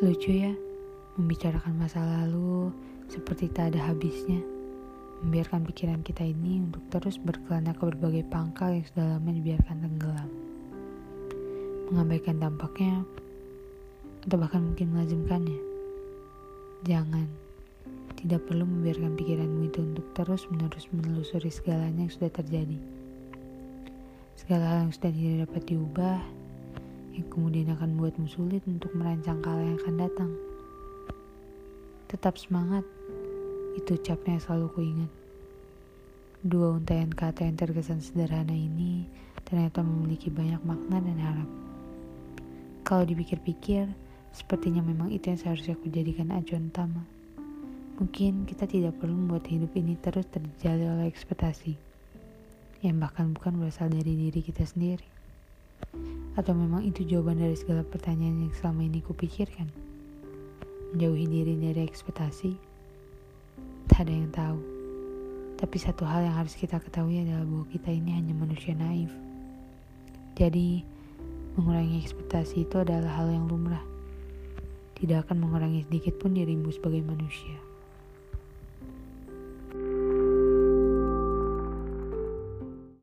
Lucu ya, membicarakan masa lalu seperti tak ada habisnya. Membiarkan pikiran kita ini untuk terus berkelana ke berbagai pangkal yang sudah lama dibiarkan tenggelam. Mengabaikan dampaknya, atau bahkan mungkin melazimkannya. Jangan, tidak perlu membiarkan pikiranmu itu untuk terus-menerus menelusuri segalanya yang sudah terjadi. Segala hal yang sudah tidak dapat diubah, yang kemudian akan membuatmu sulit untuk merancang kala yang akan datang. Tetap semangat, itu ucapnya yang selalu kuingat. Dua untayan kata yang terkesan sederhana ini ternyata memiliki banyak makna dan harap. Kalau dipikir-pikir, sepertinya memang itu yang seharusnya aku jadikan acuan utama. Mungkin kita tidak perlu membuat hidup ini terus terjadi oleh ekspektasi, yang bahkan bukan berasal dari diri kita sendiri. Atau memang itu jawaban dari segala pertanyaan yang selama ini kupikirkan? Menjauhi diri dari ekspektasi? Tak ada yang tahu. Tapi satu hal yang harus kita ketahui adalah bahwa kita ini hanya manusia naif. Jadi, mengurangi ekspektasi itu adalah hal yang lumrah. Tidak akan mengurangi sedikit pun dirimu sebagai manusia.